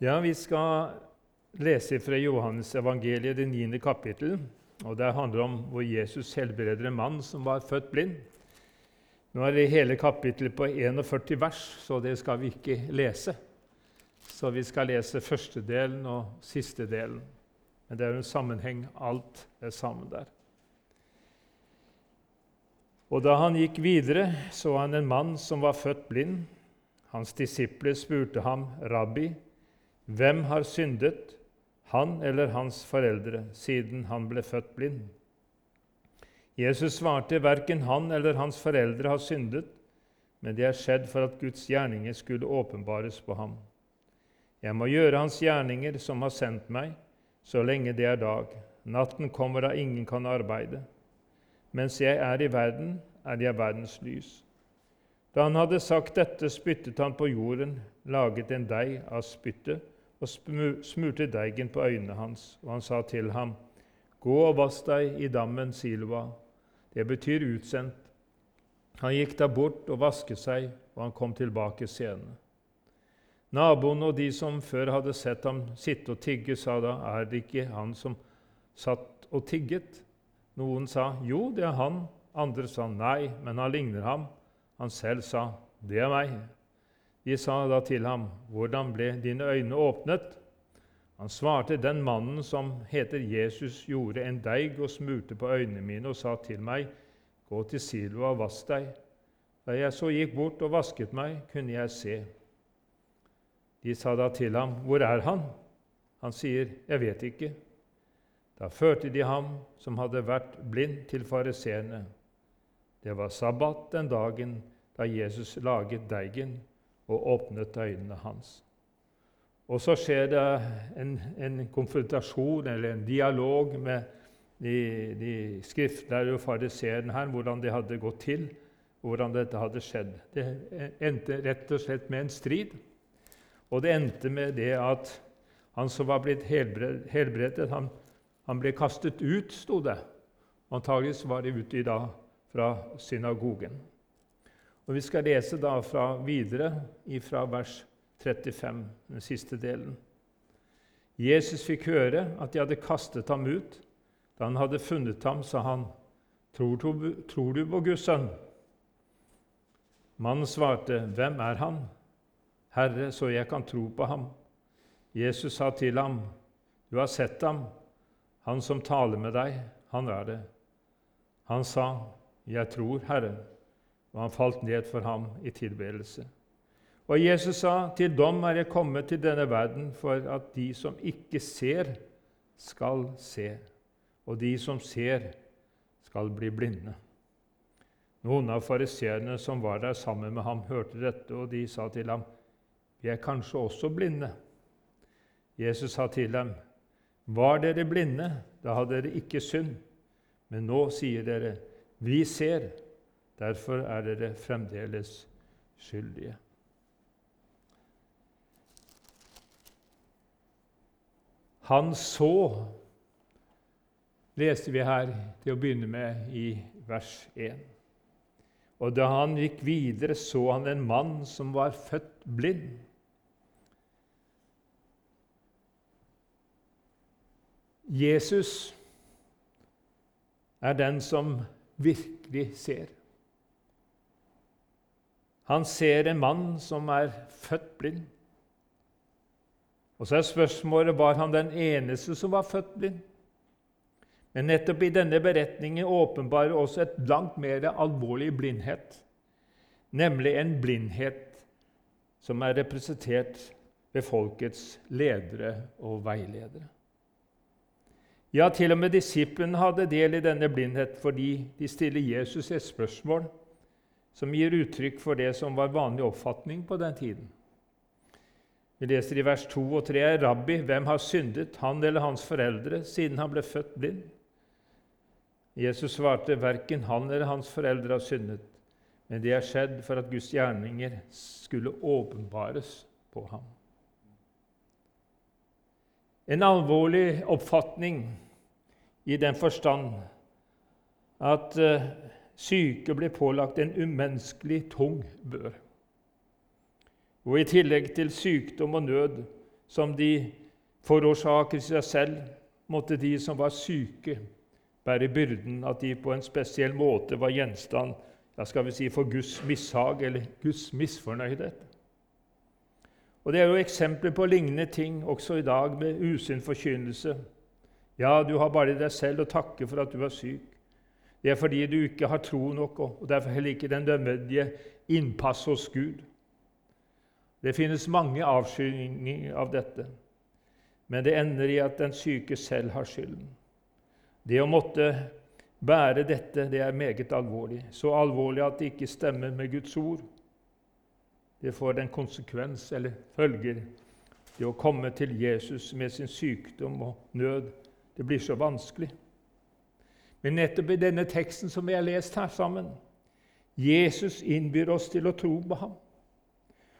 Ja, vi skal lese fra Johannes evangeliet, det 9. kapittel. og Det handler om hvor Jesus helbreder en mann som var født blind. Nå er det hele kapittelet på 41 vers, så det skal vi ikke lese. Så vi skal lese første delen og siste delen. Men det er en sammenheng. Alt er sammen der. Og da han gikk videre, så han en mann som var født blind. Hans disipler spurte ham, 'Rabbi', hvem har syndet, han eller hans foreldre, siden han ble født blind? Jesus svarte, verken han eller hans foreldre har syndet, men det er skjedd for at Guds gjerninger skulle åpenbares på ham. Jeg må gjøre hans gjerninger, som har sendt meg, så lenge det er dag. Natten kommer da ingen kan arbeide. Mens jeg er i verden, er jeg verdens lys. Da han hadde sagt dette, spyttet han på jorden, laget en deig av spyttet og smurte deigen på øynene hans. Og han sa til ham, Gå og vask deg i dammen Siloa. Det betyr utsendt. Han gikk da bort og vasket seg, og han kom tilbake senere. Naboene og de som før hadde sett ham sitte og tigge, sa da, er det ikke han som satt og tigget? Noen sa, jo, det er han. Andre sa, nei, men han ligner ham. Han selv sa, det er meg. De sa da til ham, 'Hvordan ble dine øyne åpnet?' Han svarte, 'Den mannen som heter Jesus, gjorde en deig og smurte på øynene mine og sa til meg:" 'Gå til Silva og vask deg.' Da jeg så gikk bort og vasket meg, kunne jeg se. De sa da til ham, 'Hvor er han?' Han sier, 'Jeg vet ikke.' Da førte de ham, som hadde vært blind, til fariseerne. Det var sabbat den dagen da Jesus laget deigen og åpnet øynene hans. Og så skjer det en, en konfrontasjon eller en dialog med de, de skriftlærde og fariseerne her, hvordan det hadde gått til, hvordan dette hadde skjedd. Det endte rett og slett med en strid. Og det endte med det at han som var blitt helbredet, han, han ble kastet ut, sto det. Antakeligvis var de ute i dag fra synagogen. Og Vi skal lese da fra videre fra vers 35, den siste delen. Jesus fikk høre at de hadde kastet ham ut. Da han hadde funnet ham, sa han, 'Tror du, tror du på Guds sønn?' Mannen svarte, 'Hvem er han?' 'Herre, så jeg kan tro på ham.' Jesus sa til ham, 'Du har sett ham. Han som taler med deg, han er det.' Han sa, 'Jeg tror, Herre.' Og han falt ned for ham i tilbedelse. Og Jesus sa, 'Til dom er jeg kommet til denne verden for at de som ikke ser, skal se, og de som ser, skal bli blinde.' Noen av fariseerne som var der sammen med ham, hørte dette, og de sa til ham, 'Vi er kanskje også blinde.' Jesus sa til dem, 'Var dere blinde, da hadde dere ikke synd.' Men nå sier dere, 'Vi ser.' Derfor er dere fremdeles skyldige. Han så, leste vi her til å begynne med i vers 1. Og da han gikk videre, så han en mann som var født blind. Jesus er den som virkelig ser. Han ser en mann som er født blind. Og så er spørsmålet var han den eneste som var født blind. Men nettopp i denne beretningen åpenbarer også et langt mer alvorlig blindhet, nemlig en blindhet som er representert ved folkets ledere og veiledere. Ja, til og med disiplene hadde del i denne blindhet fordi de stiller Jesus et spørsmål som gir uttrykk for det som var vanlig oppfatning på den tiden. Vi leser i vers 2 og 3.: Rabbi, hvem har syndet, han eller hans foreldre, siden han ble født blind? Jesus svarte, verken han eller hans foreldre har syndet, men det er skjedd for at Guds gjerninger skulle åpenbares på ham. En alvorlig oppfatning i den forstand at uh, syke ble pålagt en umenneskelig tung bør. Og i tillegg til sykdom og nød som de forårsaker seg selv, måtte de som var syke, bære byrden, at de på en spesiell måte var gjenstand ja, skal vi si, for Guds mishag eller Guds misfornøydhet. Og Det er jo eksempler på lignende ting også i dag med usunn forkynnelse. Ja, du har bare deg selv å takke for at du er syk. Det er fordi du ikke har tro nok, og derfor heller ikke den nødvendige innpass hos Gud. Det finnes mange avskyninger av dette, men det ender i at den syke selv har skylden. Det å måtte bære dette, det er meget alvorlig. Så alvorlig at det ikke stemmer med Guds ord. Det får den konsekvens eller følger. Det å komme til Jesus med sin sykdom og nød, det blir så vanskelig. Men nettopp i denne teksten som vi har lest her sammen Jesus innbyr oss til å tro på ham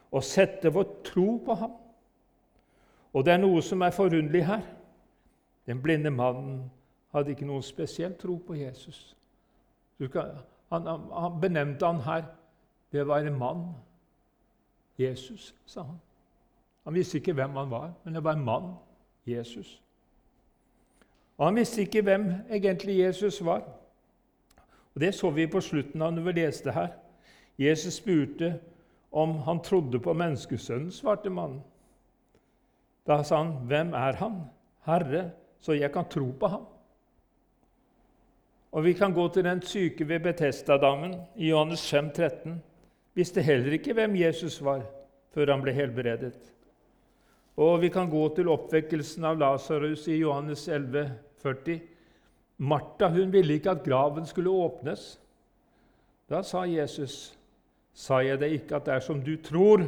og sette vår tro på ham. Og det er noe som er forunderlig her. Den blinde mannen hadde ikke noen spesiell tro på Jesus. Han, han benevnte han her det var en mann. Jesus, sa han. Han visste ikke hvem han var, men det var en mann. Jesus. Og han visste ikke hvem egentlig Jesus var. Og Det så vi på slutten av når vi leste her. Jesus spurte om han trodde på menneskesønnen, svarte mannen. Da sa han, 'Hvem er han?' 'Herre, så jeg kan tro på ham.' Og Vi kan gå til den syke ved Betestadammen i Johannes 5, 13. Visste heller ikke hvem Jesus var før han ble helbredet. Og vi kan gå til oppvekkelsen av Lasarus i Johannes 11, 40. Martha hun ville ikke at graven skulle åpnes. Da sa Jesus, 'Sa jeg deg ikke at dersom du tror,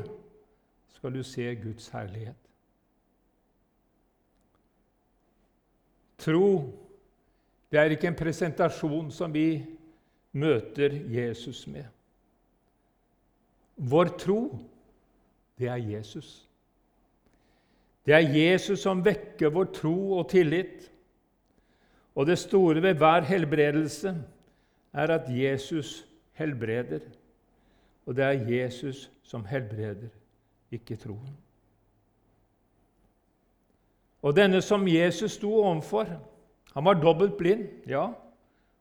skal du se Guds herlighet?' Tro, det er ikke en presentasjon som vi møter Jesus med. Vår tro, det er Jesus. Det er Jesus som vekker vår tro og tillit. Og det store ved hver helbredelse er at Jesus helbreder. Og det er Jesus som helbreder, ikke troen. Og denne som Jesus sto overfor, han var dobbelt blind, ja,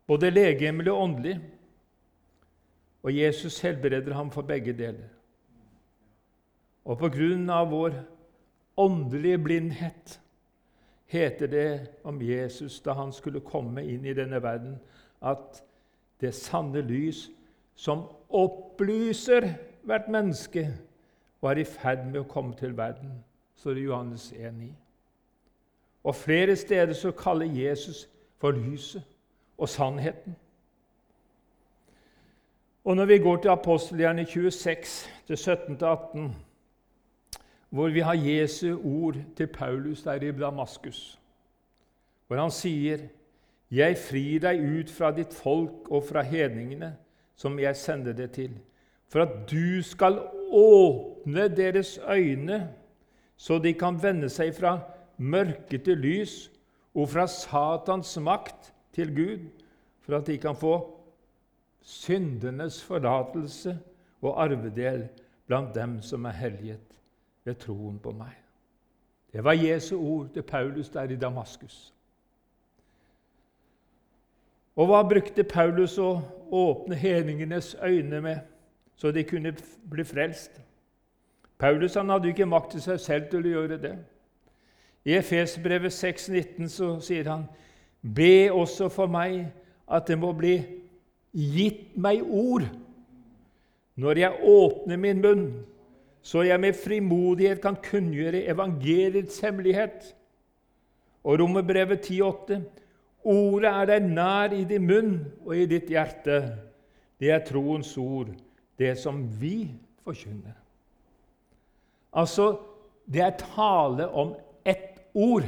både legemlig og åndelig. Og Jesus helbreder ham for begge deler. Og på grunn av vår åndelige blindhet heter det om Jesus da han skulle komme inn i denne verden, at det sanne lys som opplyser hvert menneske, var i ferd med å komme til verden, Så det Johannes 1,9. Og flere steder så kaller Jesus for lyset og sannheten. Og når vi går til apostelgjerne 26, til 17-18 hvor vi har Jesu ord til Paulus der i Damaskus, hvor han sier, 'Jeg frir deg ut fra ditt folk og fra hedningene, som jeg sender det til,' 'for at du skal åpne deres øyne, så de kan vende seg fra mørke til lys' 'og fra Satans makt til Gud', for at de kan få syndenes forlatelse og arvedel blant dem som er helliget ved troen på meg. Det var Jesu ord til Paulus der i Damaskus. Og hva brukte Paulus å åpne hedningenes øyne med, så de kunne bli frelst? Paulus hadde ikke makt til seg selv til å gjøre det. I Efesbrevet 6,19 så sier han, 'Be også for meg at det må bli gitt meg ord' når jeg åpner min munn, så jeg med frimodighet kan kunngjøre evangeliets hemmelighet. Og Romerbrevet 10,8.: Ordet er deg nær i din munn og i ditt hjerte. Det er troens ord, det som vi forkynner. Altså, det er tale om ett ord.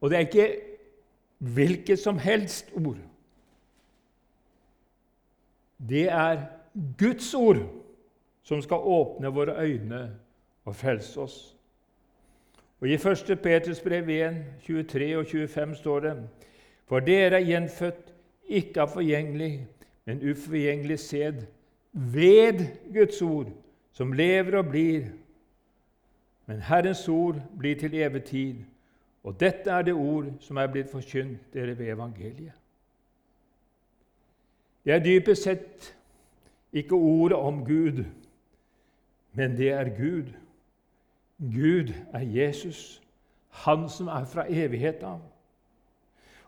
Og det er ikke hvilket som helst ord. Det er Guds ord som skal åpne våre øyne og frelse oss. Og I 1. Peters brev 1, 23 og 25 står det.: For dere er gjenfødt ikke av forgjengelig, men uforgjengelig sæd, ved Guds ord, som lever og blir Men Herrens ord blir til evig tid, og dette er det ord som er blitt forkynt dere ved evangeliet. Det er dypest sett ikke ordet om Gud, men det er Gud. Gud er Jesus, han som er fra evighet av.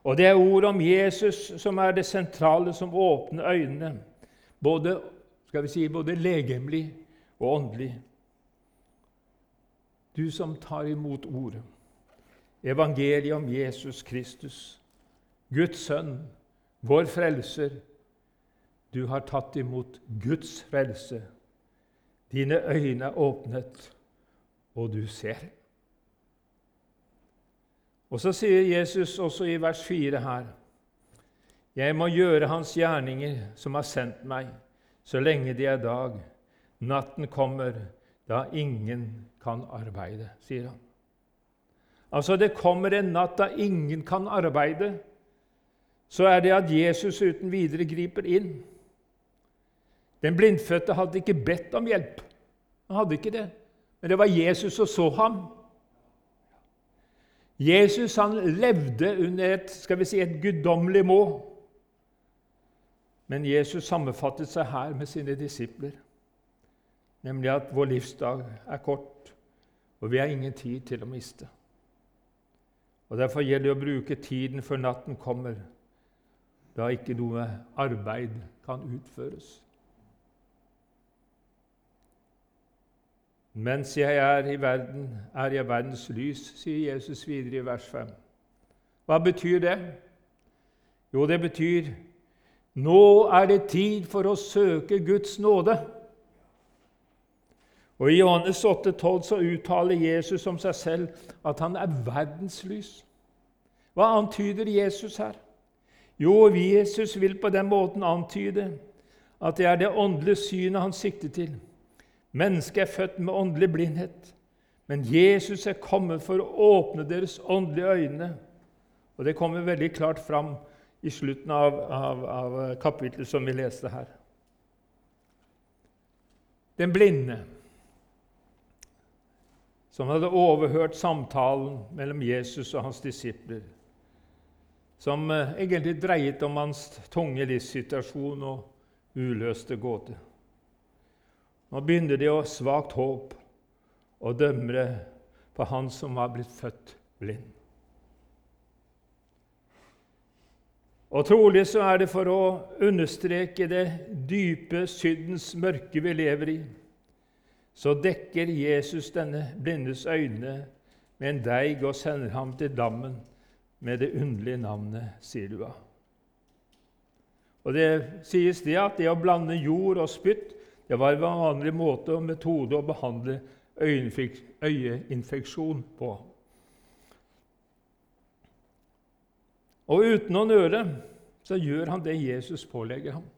Og det er ordet om Jesus som er det sentrale, som åpner øynene, både, skal vi si, både legemlig og åndelig. Du som tar imot ordet, evangeliet om Jesus Kristus, Guds sønn, vår frelser. Du har tatt imot Guds frelse. Dine øyne er åpnet, og du ser. Og så sier Jesus også i vers 4 her.: Jeg må gjøre Hans gjerninger, som har sendt meg, så lenge de er dag. Natten kommer da ingen kan arbeide, sier han. Altså, det kommer en natt da ingen kan arbeide. Så er det at Jesus uten videre griper inn. Den blindfødte hadde ikke bedt om hjelp. Han hadde ikke det. Men det var Jesus som så ham. Jesus han levde under et skal vi si, et guddommelig må. Men Jesus sammenfattet seg her med sine disipler, nemlig at vår livsdag er kort, og vi har ingen tid til å miste. Og Derfor gjelder det å bruke tiden før natten kommer, da ikke noe arbeid kan utføres. Mens jeg er i verden, er jeg verdens lys, sier Jesus videre i vers 5. Hva betyr det? Jo, det betyr nå er det tid for å søke Guds nåde. Og I Johannes 8,12 så uttaler Jesus om seg selv at han er verdens lys. Hva antyder Jesus her? Jo, Jesus vil på den måten antyde at det er det åndelige synet han sikter til. Mennesket er født med åndelig blindhet, men Jesus er kommet for å åpne deres åndelige øyne. Og Det kommer veldig klart fram i slutten av, av, av kapittelet som vi leste her. Den blinde som hadde overhørt samtalen mellom Jesus og hans disipler, som eh, egentlig dreiet om hans tunge livssituasjon og uløste gåte. Nå begynner de å ha svakt håp og dømme på han som var blitt født blind. Og Trolig så er det for å understreke det dype syndens mørke vi lever i. Så dekker Jesus denne blindes øyne med en deig og sender ham til dammen med det underlige navnet Silua. Og Det sies det at det å blande jord og spytt det var en vanlig måte og metode å behandle øyeinfeksjon på. Og uten å nøle så gjør han det Jesus pålegger ham.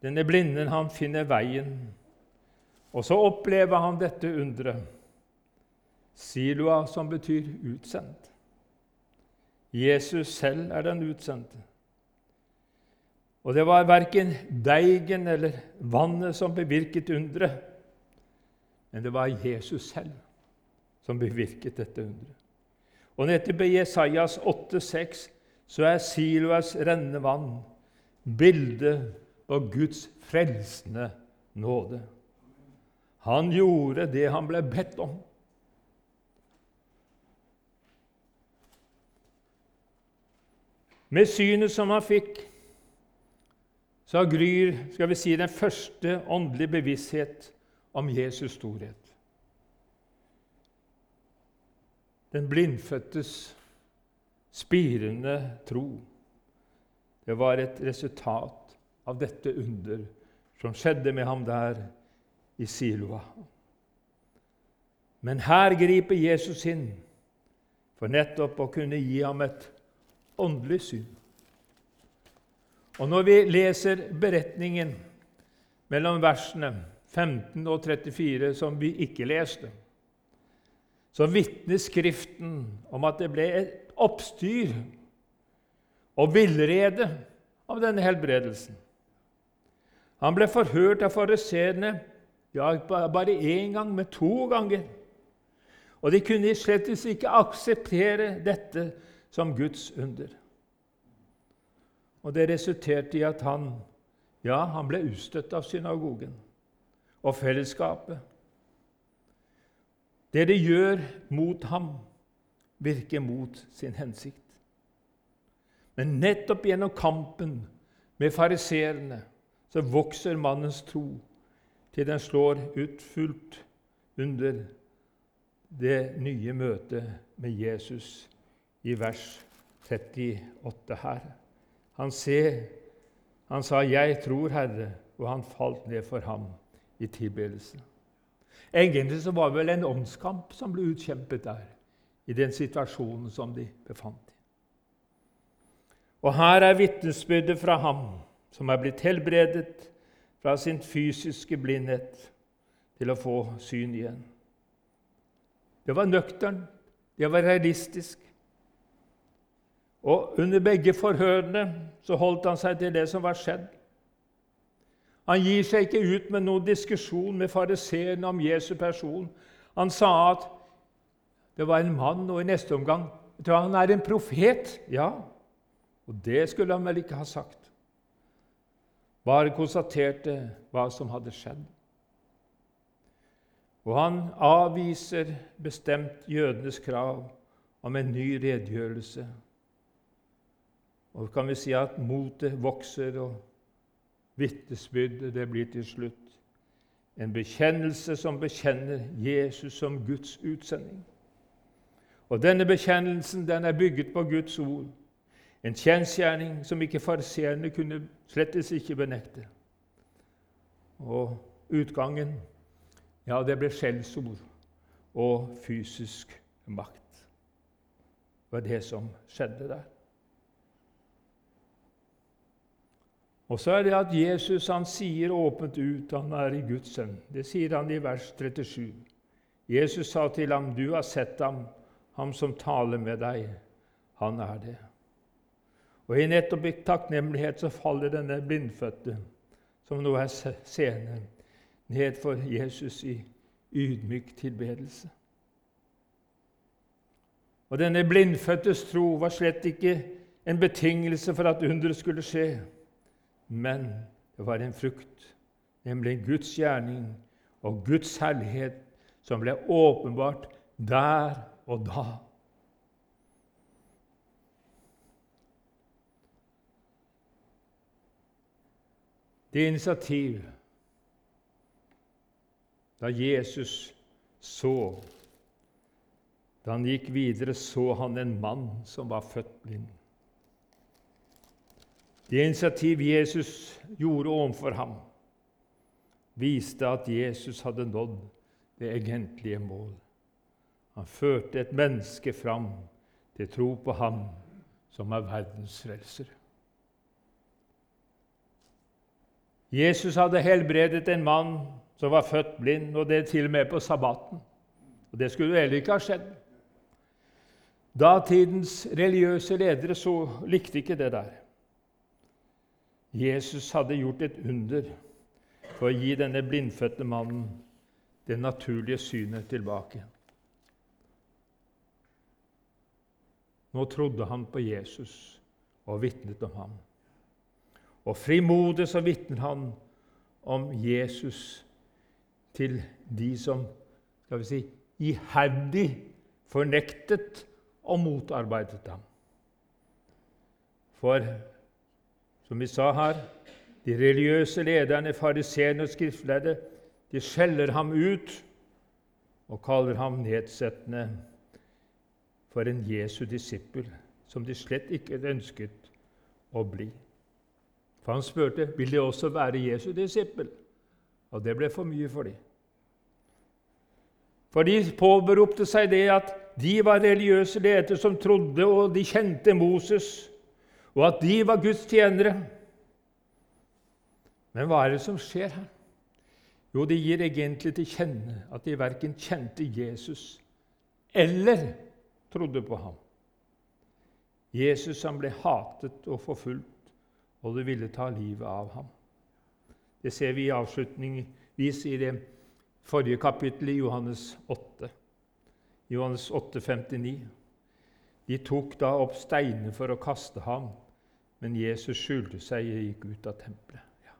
Denne blinden han finner veien, og så opplever han dette underet. Siloa, som betyr utsendt. Jesus selv er den utsendte. Og det var verken deigen eller vannet som bevirket underet, men det var Jesus selv som bevirket dette underet. Og nettopp i Jesajas 8,6 så er Siloas rennende vann bildet på Guds frelsende nåde. Han gjorde det han ble bedt om. Med synet som han fikk, så gryr skal vi si, den første åndelige bevissthet om Jesus storhet. Den blindfødtes spirende tro. Det var et resultat av dette under som skjedde med ham der i Siloa. Men her griper Jesus inn for nettopp å kunne gi ham et åndelig syn. Og når vi leser beretningen mellom versene 15 og 34, som vi ikke leste, så vitner Skriften om at det ble et oppstyr og villrede av denne helbredelsen. Han ble forhørt av fariseerne Ja, bare én gang, men to ganger. Og de kunne slett ikke akseptere dette som Guds under. Og det resulterte i at han, ja, han ble utstøtt av synagogen og fellesskapet. Det de gjør mot ham, virker mot sin hensikt. Men nettopp gjennom kampen med fariseerne så vokser mannens tro til den slår ut fullt under det nye møtet med Jesus i vers 38 her. Han, se, han sa, 'Jeg tror, Herre', og han falt ned for ham i tilbedelse. Egentlig så var det vel en åndskamp som ble utkjempet der, i den situasjonen som de befant i. Og her er vitnesbyrdet fra ham, som er blitt helbredet fra sin fysiske blindhet til å få syn igjen. Det var nøkternt, det var realistisk. Og under begge forhørene så holdt han seg til det som var skjedd. Han gir seg ikke ut med noen diskusjon med fariseerne om Jesu person. Han sa at det var en mann, og i neste omgang jeg tror han er en profet. Ja, og det skulle han vel ikke ha sagt. Bare konstaterte hva som hadde skjedd. Og han avviser bestemt jødenes krav om en ny redegjørelse. Og kan vi si at motet vokser, og vitnesbyrdet det blir til slutt en bekjennelse som bekjenner Jesus som Guds utsending. Og denne bekjennelsen den er bygget på Guds ord, en kjensgjerning som ikke fariseerne kunne slettes ikke benekte. Og utgangen, ja, det ble skjellsord og fysisk makt. Det var det som skjedde der. Og så er det at Jesus han sier åpent ut han er i Guds sønn. Det sier han i vers 37. Jesus sa til ham, 'Du har sett ham, ham som taler med deg. Han er det.' Og I nettopp i takknemlighet så faller denne blindfødte, som nå er seende, ned for Jesus i ydmyk tilbedelse. Og Denne blindfødtes tro var slett ikke en betingelse for at underet skulle skje. Men det var en frukt, nemlig Guds gjerning og Guds herlighet, som ble åpenbart der og da. Det initiativ da Jesus så Da han gikk videre, så han en mann som var født blind. Det initiativ Jesus gjorde overfor ham, viste at Jesus hadde nådd det egentlige mål. Han førte et menneske fram til tro på ham som er verdens frelser. Jesus hadde helbredet en mann som var født blind, og det til og med på sabbaten. Og Det skulle heller ikke ha skjedd. Datidens religiøse ledere så likte ikke det der. Jesus hadde gjort et under for å gi denne blindfødte mannen det naturlige synet tilbake. Nå trodde han på Jesus og vitnet om ham. Og frimodig så vitner han om Jesus til de som skal vi si, iherdig fornektet og motarbeidet ham. For som vi sa her, de religiøse lederne, fariseerne og skriftlærde, de skjeller ham ut og kaller ham nedsettende for en Jesu disippel, som de slett ikke ønsket å bli. For han spurte vil de også være Jesu disippel, og det ble for mye for dem. For de påberopte seg det at de var religiøse ledere som trodde, og de kjente Moses og at de var Guds tjenere. Men hva er det som skjer her? Jo, de gir egentlig til kjenne at de verken kjente Jesus eller trodde på ham. Jesus han ble hatet og forfulgt, og de ville ta livet av ham. Det ser vi i avslutningsvis i det forrige kapittel i Johannes 8. Johannes 8, 59. De tok da opp steiner for å kaste ham, men Jesus skjulte seg og gikk ut av tempelet. Ja.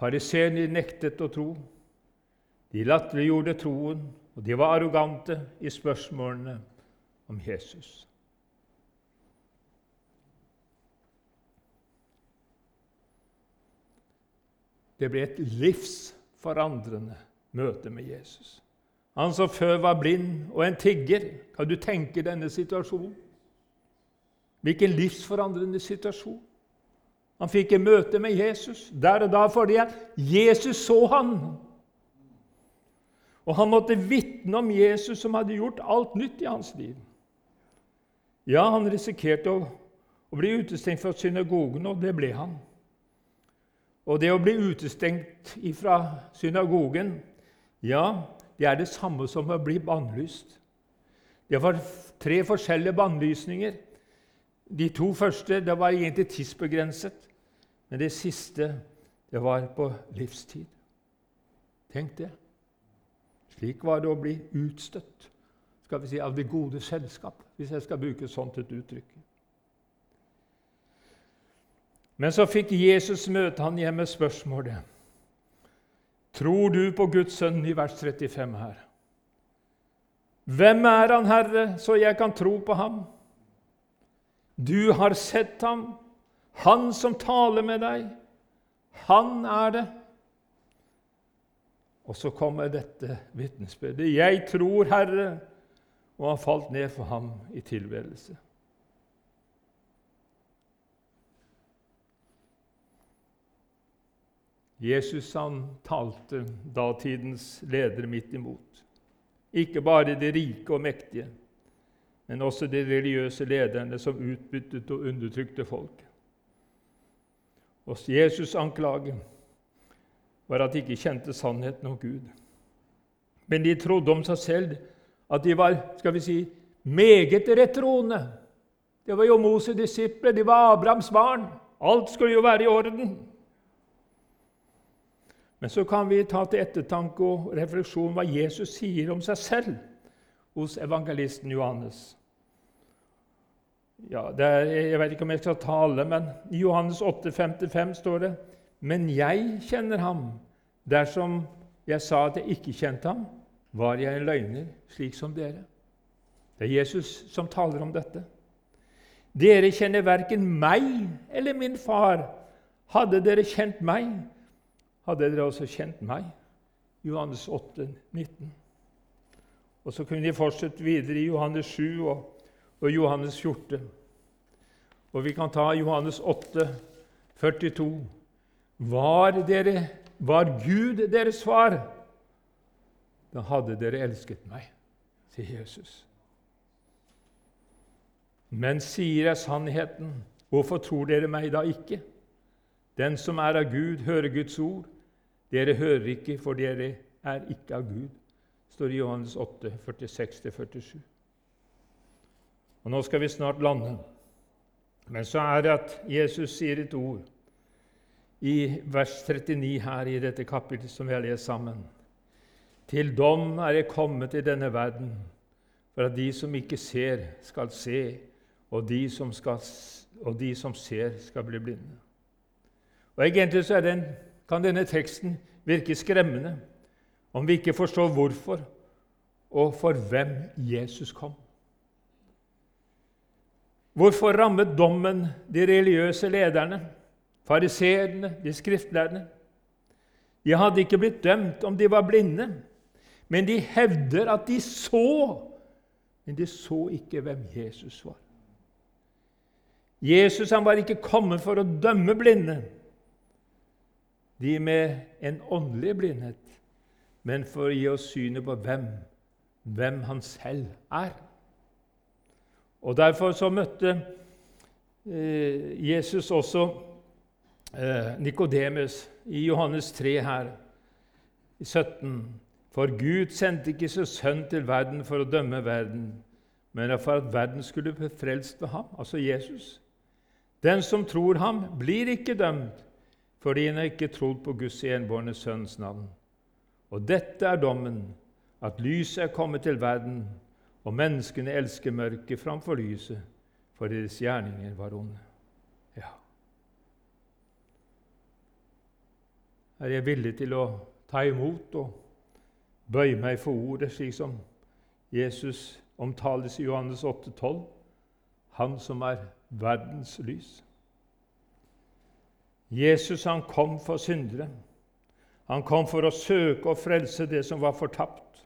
Fariseerne nektet å tro. De latterliggjorde troen, og de var arrogante i spørsmålene om Jesus. Det ble et livsforandrende møte med Jesus. Han som før var blind og en tigger. Kan du tenke denne situasjonen? Hvilken livsforandrende situasjon. Han fikk et møte med Jesus der og da fordi Jesus så han. Og han måtte vitne om Jesus, som hadde gjort alt nytt i hans liv. Ja, han risikerte å, å bli utestengt fra synagogen, og det ble han. Og det å bli utestengt fra synagogen, ja, det er det samme som å bli bannlyst. Det var tre forskjellige bannlysninger. De to første det var egentlig tidsbegrenset, men det siste det var på livstid. Tenk det. Slik var det å bli utstøtt skal vi si, av det gode selskap, hvis jeg skal bruke sånt et uttrykk. Men så fikk Jesus møte han hjemme spørsmålet Tror du på Guds sønn i vers 35 her? Hvem er han, Herre, så jeg kan tro på ham? Du har sett ham, han som taler med deg. Han er det. Og så kommer dette vitnesbyrdet. Jeg tror, Herre, og han falt ned for ham i tilbedelse. Jesus han talte datidens ledere midt imot. Ikke bare de rike og mektige, men også de religiøse lederne som utbyttet og undertrykte folk. Og Jesus' anklage var at de ikke kjente sannheten om Gud. Men de trodde om seg selv at de var skal vi si, meget rettroende. Det var jo Moses' disipler, de var Abrahams barn. Alt skulle jo være i orden. Men så kan vi ta til ettertanke og refleksjon hva Jesus sier om seg selv hos evangelisten Johannes. Ja, er, jeg vet ikke om jeg skal ta alle, men i Johannes 8, 55 står det Men jeg kjenner ham. Dersom jeg sa at jeg ikke kjente ham, var jeg en løgner, slik som dere. Det er Jesus som taler om dette. Dere kjenner verken meg eller min far. Hadde dere kjent meg, hadde dere også kjent meg. Johannes 8, 19. Og Så kunne de fortsette videre i Johannes 7 og, og Johannes 14. Og vi kan ta Johannes 8, 42. Var, dere, var Gud deres far, da hadde dere elsket meg, sier Jesus. Men sier jeg sannheten, hvorfor tror dere meg da ikke? Den som er av Gud, hører Guds ord. Dere hører ikke, for dere er ikke av Gud, står i Johannes 8, 46-47. Og Nå skal vi snart lande. Men så er det at Jesus sier et ord i vers 39 her i dette kapittelet som vi har lest sammen. Til dom er jeg kommet i denne verden, for at de som ikke ser, skal se, og de som, skal, og de som ser, skal bli blinde. Og Egentlig så den, kan denne teksten virke skremmende om vi ikke forstår hvorfor og for hvem Jesus kom. Hvorfor rammet dommen de religiøse lederne, fariseerne, de skriftlærerne? De hadde ikke blitt dømt om de var blinde, men de hevder at de så, men de så ikke hvem Jesus var. Jesus han var ikke kommet for å dømme blinde, de med en åndelig blindhet, men for å gi oss synet på hvem, hvem han selv er. Og Derfor så møtte eh, Jesus også eh, Nikodemus i Johannes 3 her, i 17. For Gud sendte ikke sin sønn til verden for å dømme verden, men for at verden skulle bli frelst ved ham, altså Jesus. Den som tror ham, blir ikke dømt, fordi en ikke trodd på Guds enbårne sønns navn. Og dette er dommen, at lyset er kommet til verden, og menneskene elsker mørket framfor lyset, for deres gjerninger var onde. Ja. Er jeg villig til å ta imot og bøye meg for ordet, slik som Jesus omtales i Johannes 8, 12, han som er verdens lys? Jesus han kom for syndere. Han kom for å søke og frelse det som var fortapt.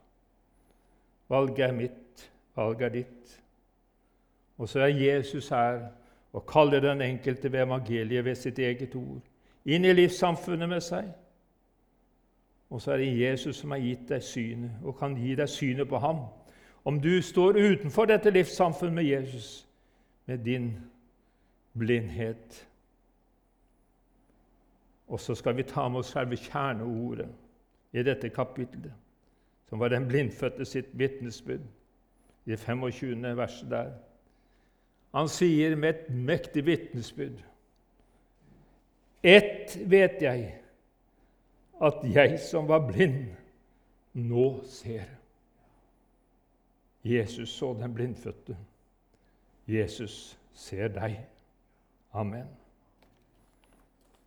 Valget er mitt, valget er ditt. Og så er Jesus her og kaller den enkelte ved evangeliet ved sitt eget ord inn i livssamfunnet med seg. Og så er det Jesus som har gitt deg synet, og kan gi deg synet på ham. Om du står utenfor dette livssamfunnet med Jesus, med din blindhet og så skal vi ta med oss selve kjerneordet i dette kapitlet, som var den blindfødte sitt vitnesbyrd, i det 25. verset der. Han sier med et mektig vitnesbyrd Ett vet jeg, at jeg som var blind, nå ser. Jesus så den blindfødte. Jesus ser deg. Amen.